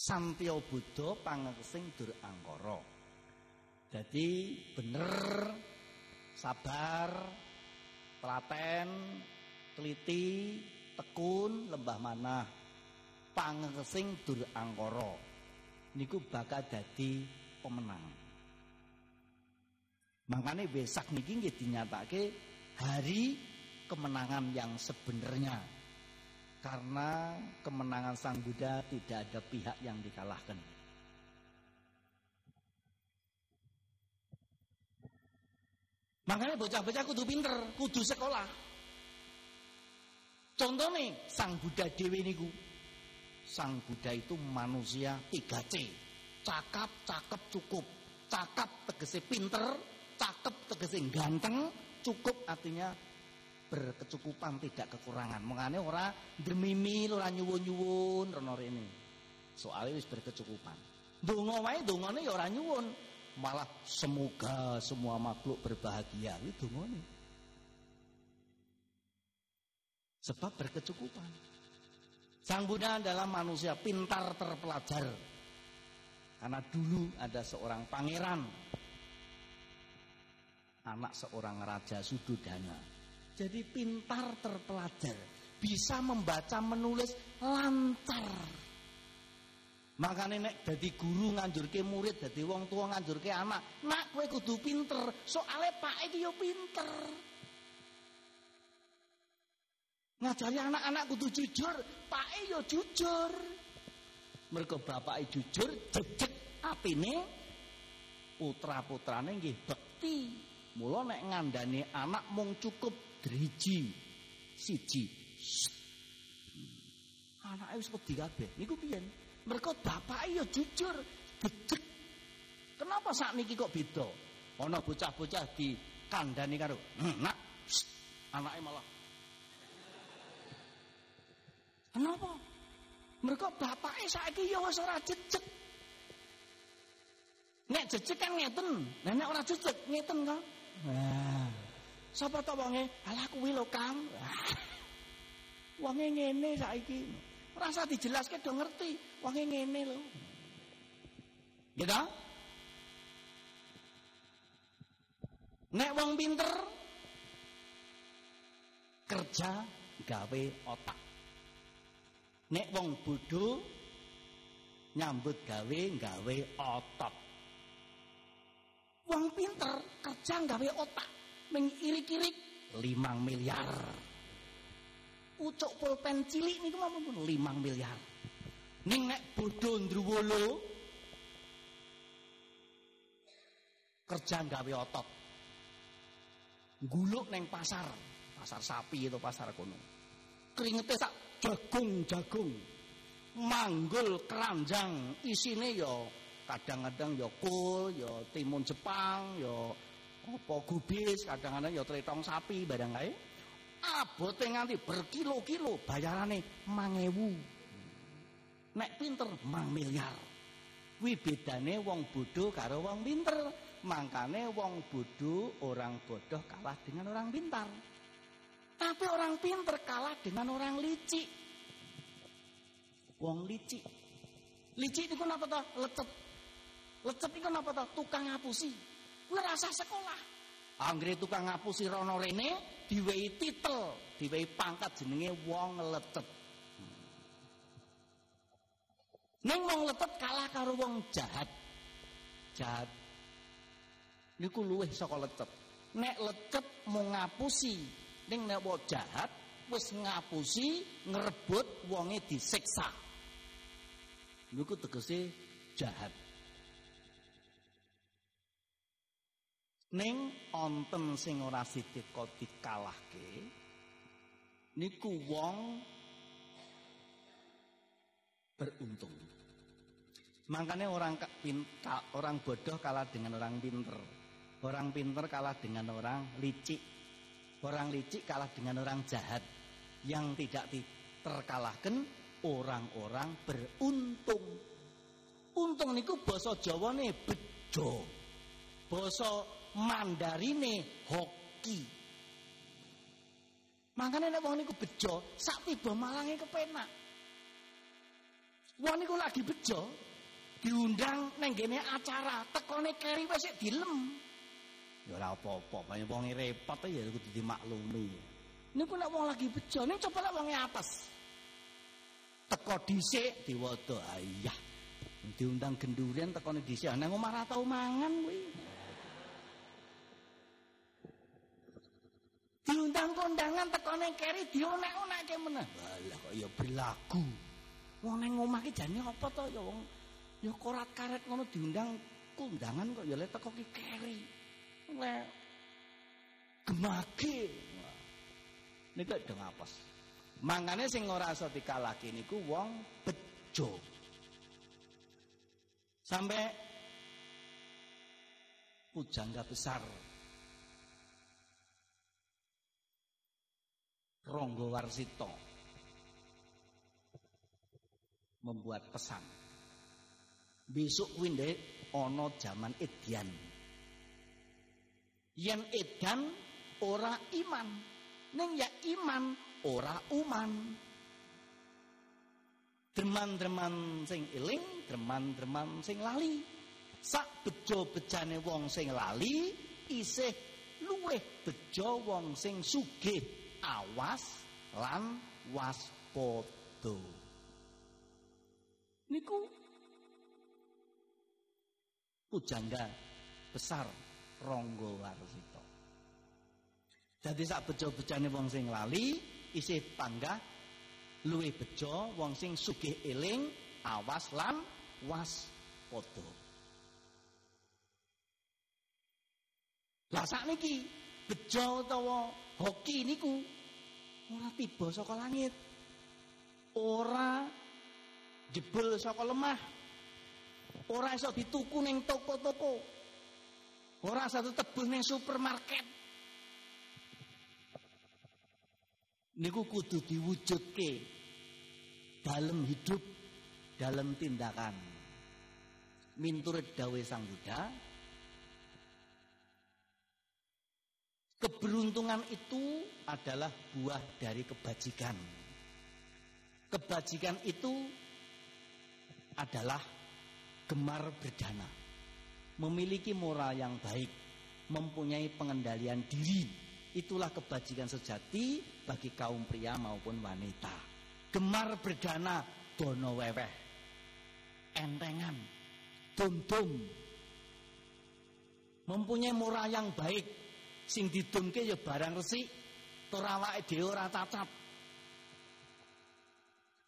Santya Buddha pangersing dur angkara. Jadi bener sabar, telaten, teliti, tekun, lembah manah. Pangersing dur angkara. Niku bakal dadi pemenang. Makanya besak niki nggih dinyatake hari kemenangan yang sebenarnya karena kemenangan Sang Buddha tidak ada pihak yang dikalahkan. Makanya bocah-bocah kudu pinter, kudu sekolah. Contoh nih, Sang Buddha Dewi niku. Sang Buddha itu manusia 3C. Cakap, cakep, cukup. Cakap tegese pinter, cakep tegese ganteng, cukup artinya berkecukupan tidak kekurangan. Mengane ora demimil ora nyuwun-nyuwun rono rene. Soalnya wis berkecukupan. Donga wae dongane ya ora nyuwun. Malah semoga semua makhluk berbahagia itu dongane. Sebab berkecukupan. Sang Buddha adalah manusia pintar terpelajar. Karena dulu ada seorang pangeran. Anak seorang raja Sududana jadi pintar terpelajar, bisa membaca menulis lancar. Makanya nek jadi guru nganjurke murid, jadi wong tua nganjurke anak, nak kue kudu pinter, soalnya pak itu yo pinter. Ngajari anak-anak kudu jujur, pak yo jujur. Mereka bapak jujur, jejek apine putra-putrane nggih bekti. Mula nek ngandani anak mung cukup driji siji anake wis wedi kabeh. Niku piye mereka bapake ya jujur gedek kenapa sak niki kok beda? Ana bocah-bocah di kandhani karo nak. Anake malah kenapa? Mereka bapake saiki ya wis ora jejeg. Nek jejeg kan ngeten. Nek ora jejeg ngeten kan nah Sapa to wonge? Alah kuwi lho Kang. Wonge ngene saiki. Rasa dijelaske do ngerti. Wonge ngene lho. Gitu? Nek wong pinter kerja gawe otak. Nek wong bodho nyambut gawe gawe otot. Wong pinter kerja gawe otak mengirik-irik limang miliar. Ucuk pulpen cilik niku pun limang miliar. Ning nek bodho ndruwolo kerja gawe otot. Guluk neng pasar, pasar sapi itu pasar kono. Keringete sak jagung-jagung. Manggul keranjang isine ya kadang-kadang ya kul, ya timun Jepang, ya apa gubis? Kadang-kadang ya tretong sapi barang kae abote nganti berkilo-kilo bayarane 1000 nek pinter mang miliar kuwi bedane wong bodoh karo wong pinter. Mangkane wong bodoh orang bodoh kalah dengan orang pintar. Tapi orang pinter kalah dengan orang licik. Wong licik. Licik itu kenapa toh? Lecet lecet itu kenapa toh? Tukang ngapusi ngerasa sekolah. Anggere tukang ngapusi rono rene diwehi titel, diwehi pangkat jenenge wong lecet. Ning wong lecet kalah karo wong jahat. Jahat. Niku luwih saka lecet. Nek lecet mau ngapusi, ning nek wong jahat wis ngapusi ngrebut wonge disiksa. Niku tegese jahat. Ning onten sing ora sidika dikalahke niku wong beruntung. Makanya orang pinta, orang bodoh kalah dengan orang pinter. Orang pinter kalah dengan orang licik. Orang licik kalah dengan orang jahat. Yang tidak terkalahkan orang-orang beruntung. Untung niku basa Jawane bejo. Basa Mandarine hoki. Makanya nek wong niku bejo, sak tiba malange kepenak. Wong niku lagi bejo, diundang neng gene acara, tekone keri wis dilem. Ya ora apa-apa, banyak wong repot ya kudu dimaklumi. Niku nek wong lagi bejo, ning coba lek wonge atas. Teko dhisik diwada ayah. Diundang gendurian tekone dhisik, nang omah ra tau mangan kuwi. Diundang kondangan tekone keri dionek-onekke meneh. Lah kok ya berlaku. Wong nang omah ki jane apa to ya wong Ya korat karet ngono diundang kundangan kok ya le teko ki keri. Le gemage. Niku deng apes. Mangane sing ora iso dikalahke niku wong bejo. Sampai pujangga besar Ronggo Warsito. Membuat pesan. Besok kuwi ndek ana jaman edian yen edan ora iman. Ning ya iman ora uman. Dreman-dreman sing eling, dreman-dreman sing lali. Sak bejo-bejane wong sing lali isih luweh bejo wong sing sugih, awas lan waspada. Niku pujangga besar Ronggo Warsito. Jadi sak bejo-bejane wong sing lali isih panggah luwih bejo wong sing sugih eling awas lan waspada. Lah sakniki bejo utawa hoki niku ora tiba saka langit. Ora jebul saka lemah. Ora iso dituku ning toko-toko. Ora satu tebus ning supermarket. Niku kudu diwujudke dalam hidup, dalam tindakan. Minturut dawe Sang Buddha, keberuntungan itu adalah buah dari kebajikan. Kebajikan itu adalah gemar berdana, memiliki moral yang baik, mempunyai pengendalian diri. Itulah kebajikan sejati bagi kaum pria maupun wanita. Gemar berdana dono weweh, entengan, dum-dum. Mempunyai moral yang baik, sing didumke ya barang resik, torawake dhewe ora cacat.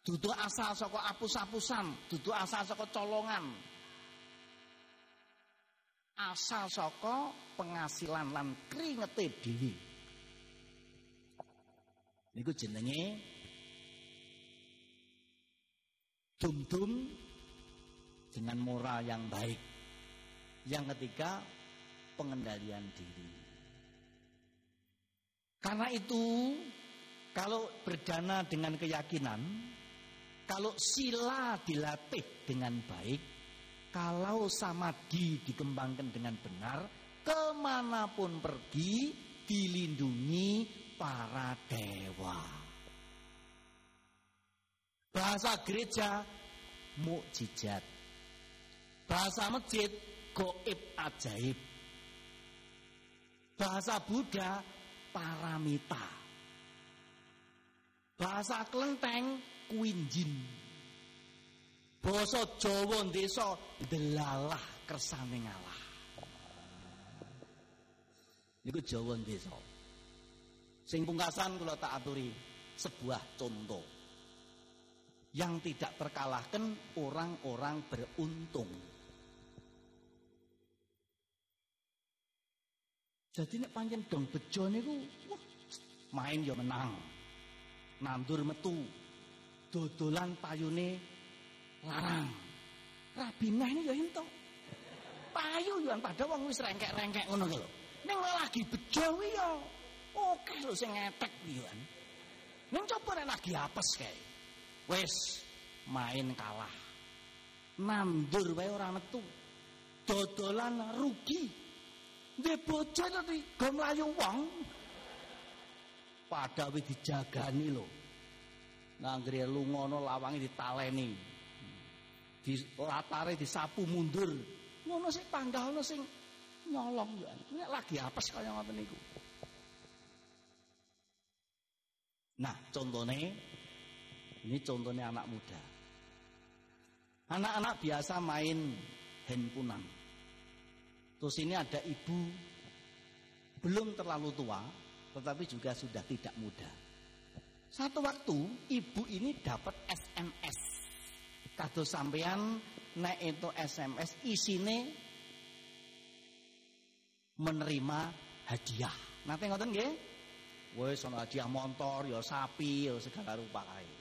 Duduk asal saka apus-apusan, duduk asal saka colongan, asal saka penghasilan lan kringete dhewe. Niku jenenge dum-dum dengan moral yang baik. Yang ketiga, pengendalian diri. Karena itu, kalau berdana dengan keyakinan, kalau sila dilatih dengan baik, kalau samadhi dikembangkan dengan benar, ke mana pun pergi dilindungi para dewa. Bahasa gereja mukjizat. Bahasa masjid goib ajaib. Bahasa Buddha paramita. Bahasa kelenteng kuinjin. Basa Jawa desa delalah kersane ngalah. Niku Jawa desa. Sing pungkasan kula tak aturi sebuah contoh yang tidak terkalahkan orang-orang beruntung. Jadi nek panjen dong bejo niku main ya menang. Nandur metu. Dodolan payune larang. Rabinah ini ya ento. Payu yo padha wong wis rengkek-rengkek ngono lho. Ning lagi bejo ya oke lho sing ngetek yo. Ning coba nek lagi apes kae. Wis main kalah. Nandur wae ora metu. Dodolan rugi. Dhe bocah tadi go mlayu wong. Padha wis dijagani lho. Nanggre ana lawange ditaleni. Di latare disapu mundur. Ngono sing panggalno sing nyolong ya. Nek lagi apes kaya ngoten niku. Nah, contohnya ini contohnya anak muda. Anak-anak biasa main handphonean. Terus ini ada ibu belum terlalu tua, tetapi juga sudah tidak muda. Satu waktu ibu ini dapat SMS. Kado sampean nek itu SMS isine menerima hadiah. Nanti ngoten nggih? Wis ana hadiah motor, ya sapi, ya segala rupa kae.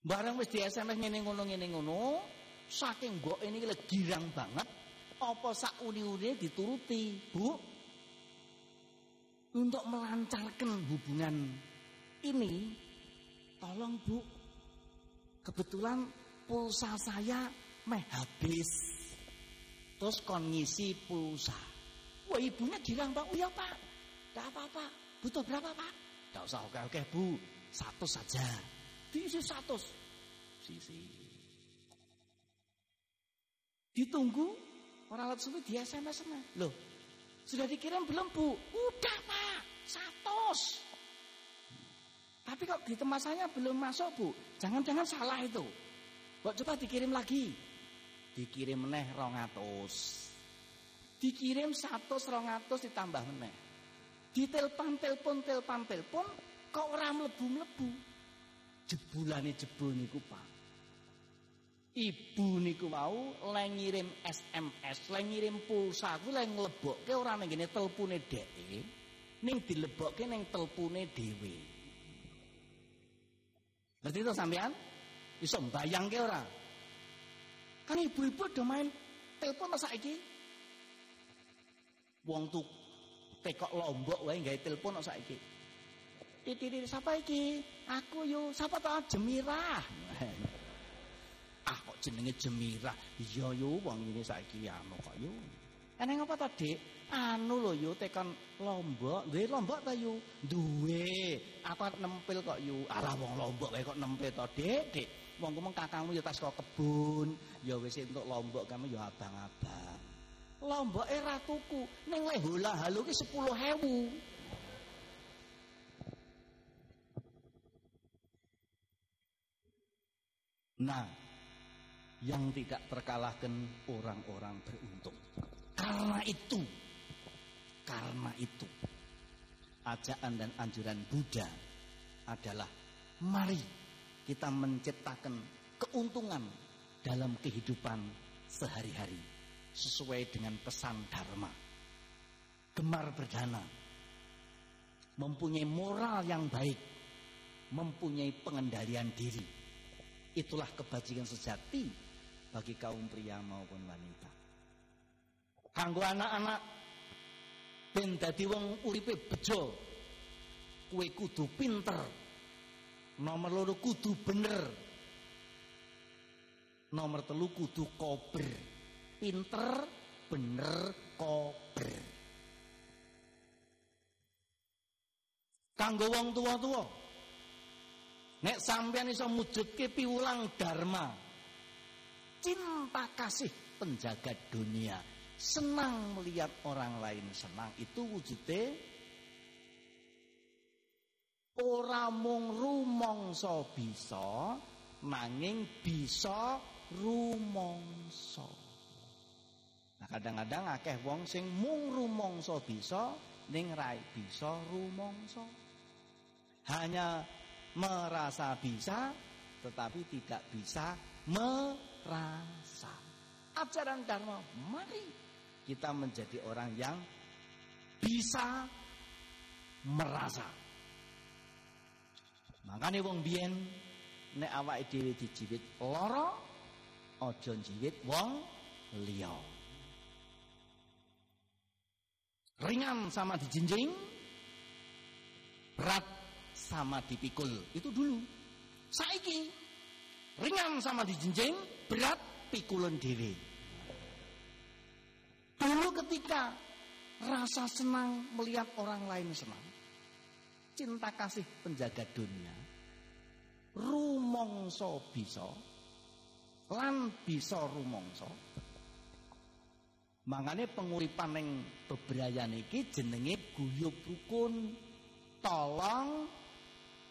Barang wis di SMS ngene ngono ngene ngono, saking mbok ini girang banget, apa sak uni-uni dituruti, Bu? Untuk melancarkan hubungan ini, tolong Bu, kebetulan pulsa saya meh habis. Terus kon ngisi pulsa. Wah ibunya girang Pak, oh ya Pak, tidak apa-apa, butuh berapa Pak? Tidak usah oke-oke Bu, satu saja. Diisi satu sisi. Ditunggu orang alat suwi di SMS sana. Loh, sudah dikirim belum bu? Udah pak, satu. Tapi kok di tempat saya belum masuk bu? Jangan-jangan salah itu. Kok coba dikirim lagi? Dikirim meneh rongatus. Dikirim satu rongatus ditambah meneh. Ditelepon, telepon, telepon, telepon, kok orang melebu-melebu. Jebulane jebul niku Pak. Ibu niku mau le ngirim SMS, le ngirim pulsa ku le nglebokke ora ning ngene telepone dheke, ning dilebokke ning telepone dhewe. Ngerti to sampean? Iso mbayangke ora? Kan ibu-ibu do main telepon masa iki. Wong tuh tekok lombok wae gawe telepon kok saiki. Titiri siapa iki? Aku yo siapa tau Jemirah. Jenenge Jemirah? Iya yo wong ini saiki anu kok yo. Eneng apa Dik? Anu lho yo tekan Lombok, duwe Lombok ta yo? Duwe. Aku arep nempel kok yo. Alah wong Lombok wae kok nempel to, Dik? Dik. Wong kumeng kakangmu yo tas kok kebun, ya wis entuk Lombok kamu yo abang-abang. Lombok era tuku ning le hula halu ki 10.000. Nah, yang tidak terkalahkan orang-orang beruntung. Karena itu, karena itu, ajaan dan anjuran Buddha adalah mari kita menciptakan keuntungan dalam kehidupan sehari-hari sesuai dengan pesan Dharma. Gemar berdana, mempunyai moral yang baik, mempunyai pengendalian diri Itulah kebajikan sejati bagi kaum pria maupun wanita. Kanggo anak-anak ben dadi wong uripe bejo. Kuwe kudu pinter. Nomor loro kudu bener. Nomor telu kudu kober. Pinter, bener, kober. Kanggo wong tua-tua Nek sampean iso mujudke piwulang dharma. Cinta kasih penjaga dunia. Senang melihat orang lain senang itu wujudnya ora mung rumangsa bisa nanging bisa rumangsa. Nah kadang-kadang akeh wong sing mung rumangsa bisa ning ra bisa rumangsa. Hanya merasa bisa tetapi tidak bisa merasa. Ajaran Dharma, mari kita menjadi orang yang bisa merasa. Makanya wong biyen nek awake dhewe dijiwit lara aja jiwit wong liya. Ringan sama dijinjing, berat sama dipikul. Itu dulu. Saiki ringan sama dijinjing, berat pikulan diri. Dulu ketika rasa senang melihat orang lain senang, cinta kasih penjaga dunia, rumongso bisa, lan bisa rumongso. Mangane penguripan ning bebrayan iki jenenge guyub rukun, tolong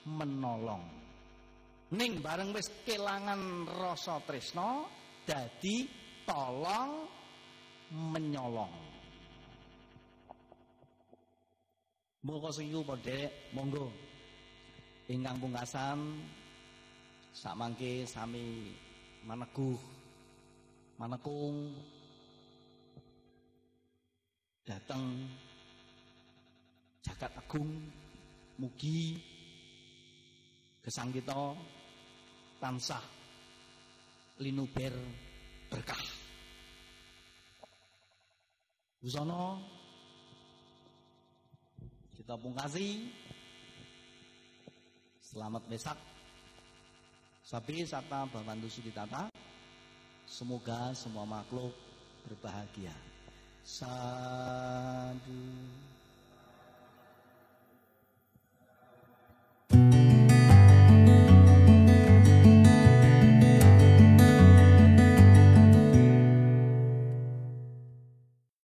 menolong. Ning bareng wis kelangan rasa tresna dadi tolong menyolong. Monggo sing padhe monggo. Ingkang pungkasan sakmangke sami maneguh manekung datang jagat agung mugi gesang kita tansah linuber berkah. Busono kita pungkasi selamat besak sapi serta Bapak Ditata semoga semua makhluk berbahagia. Sadu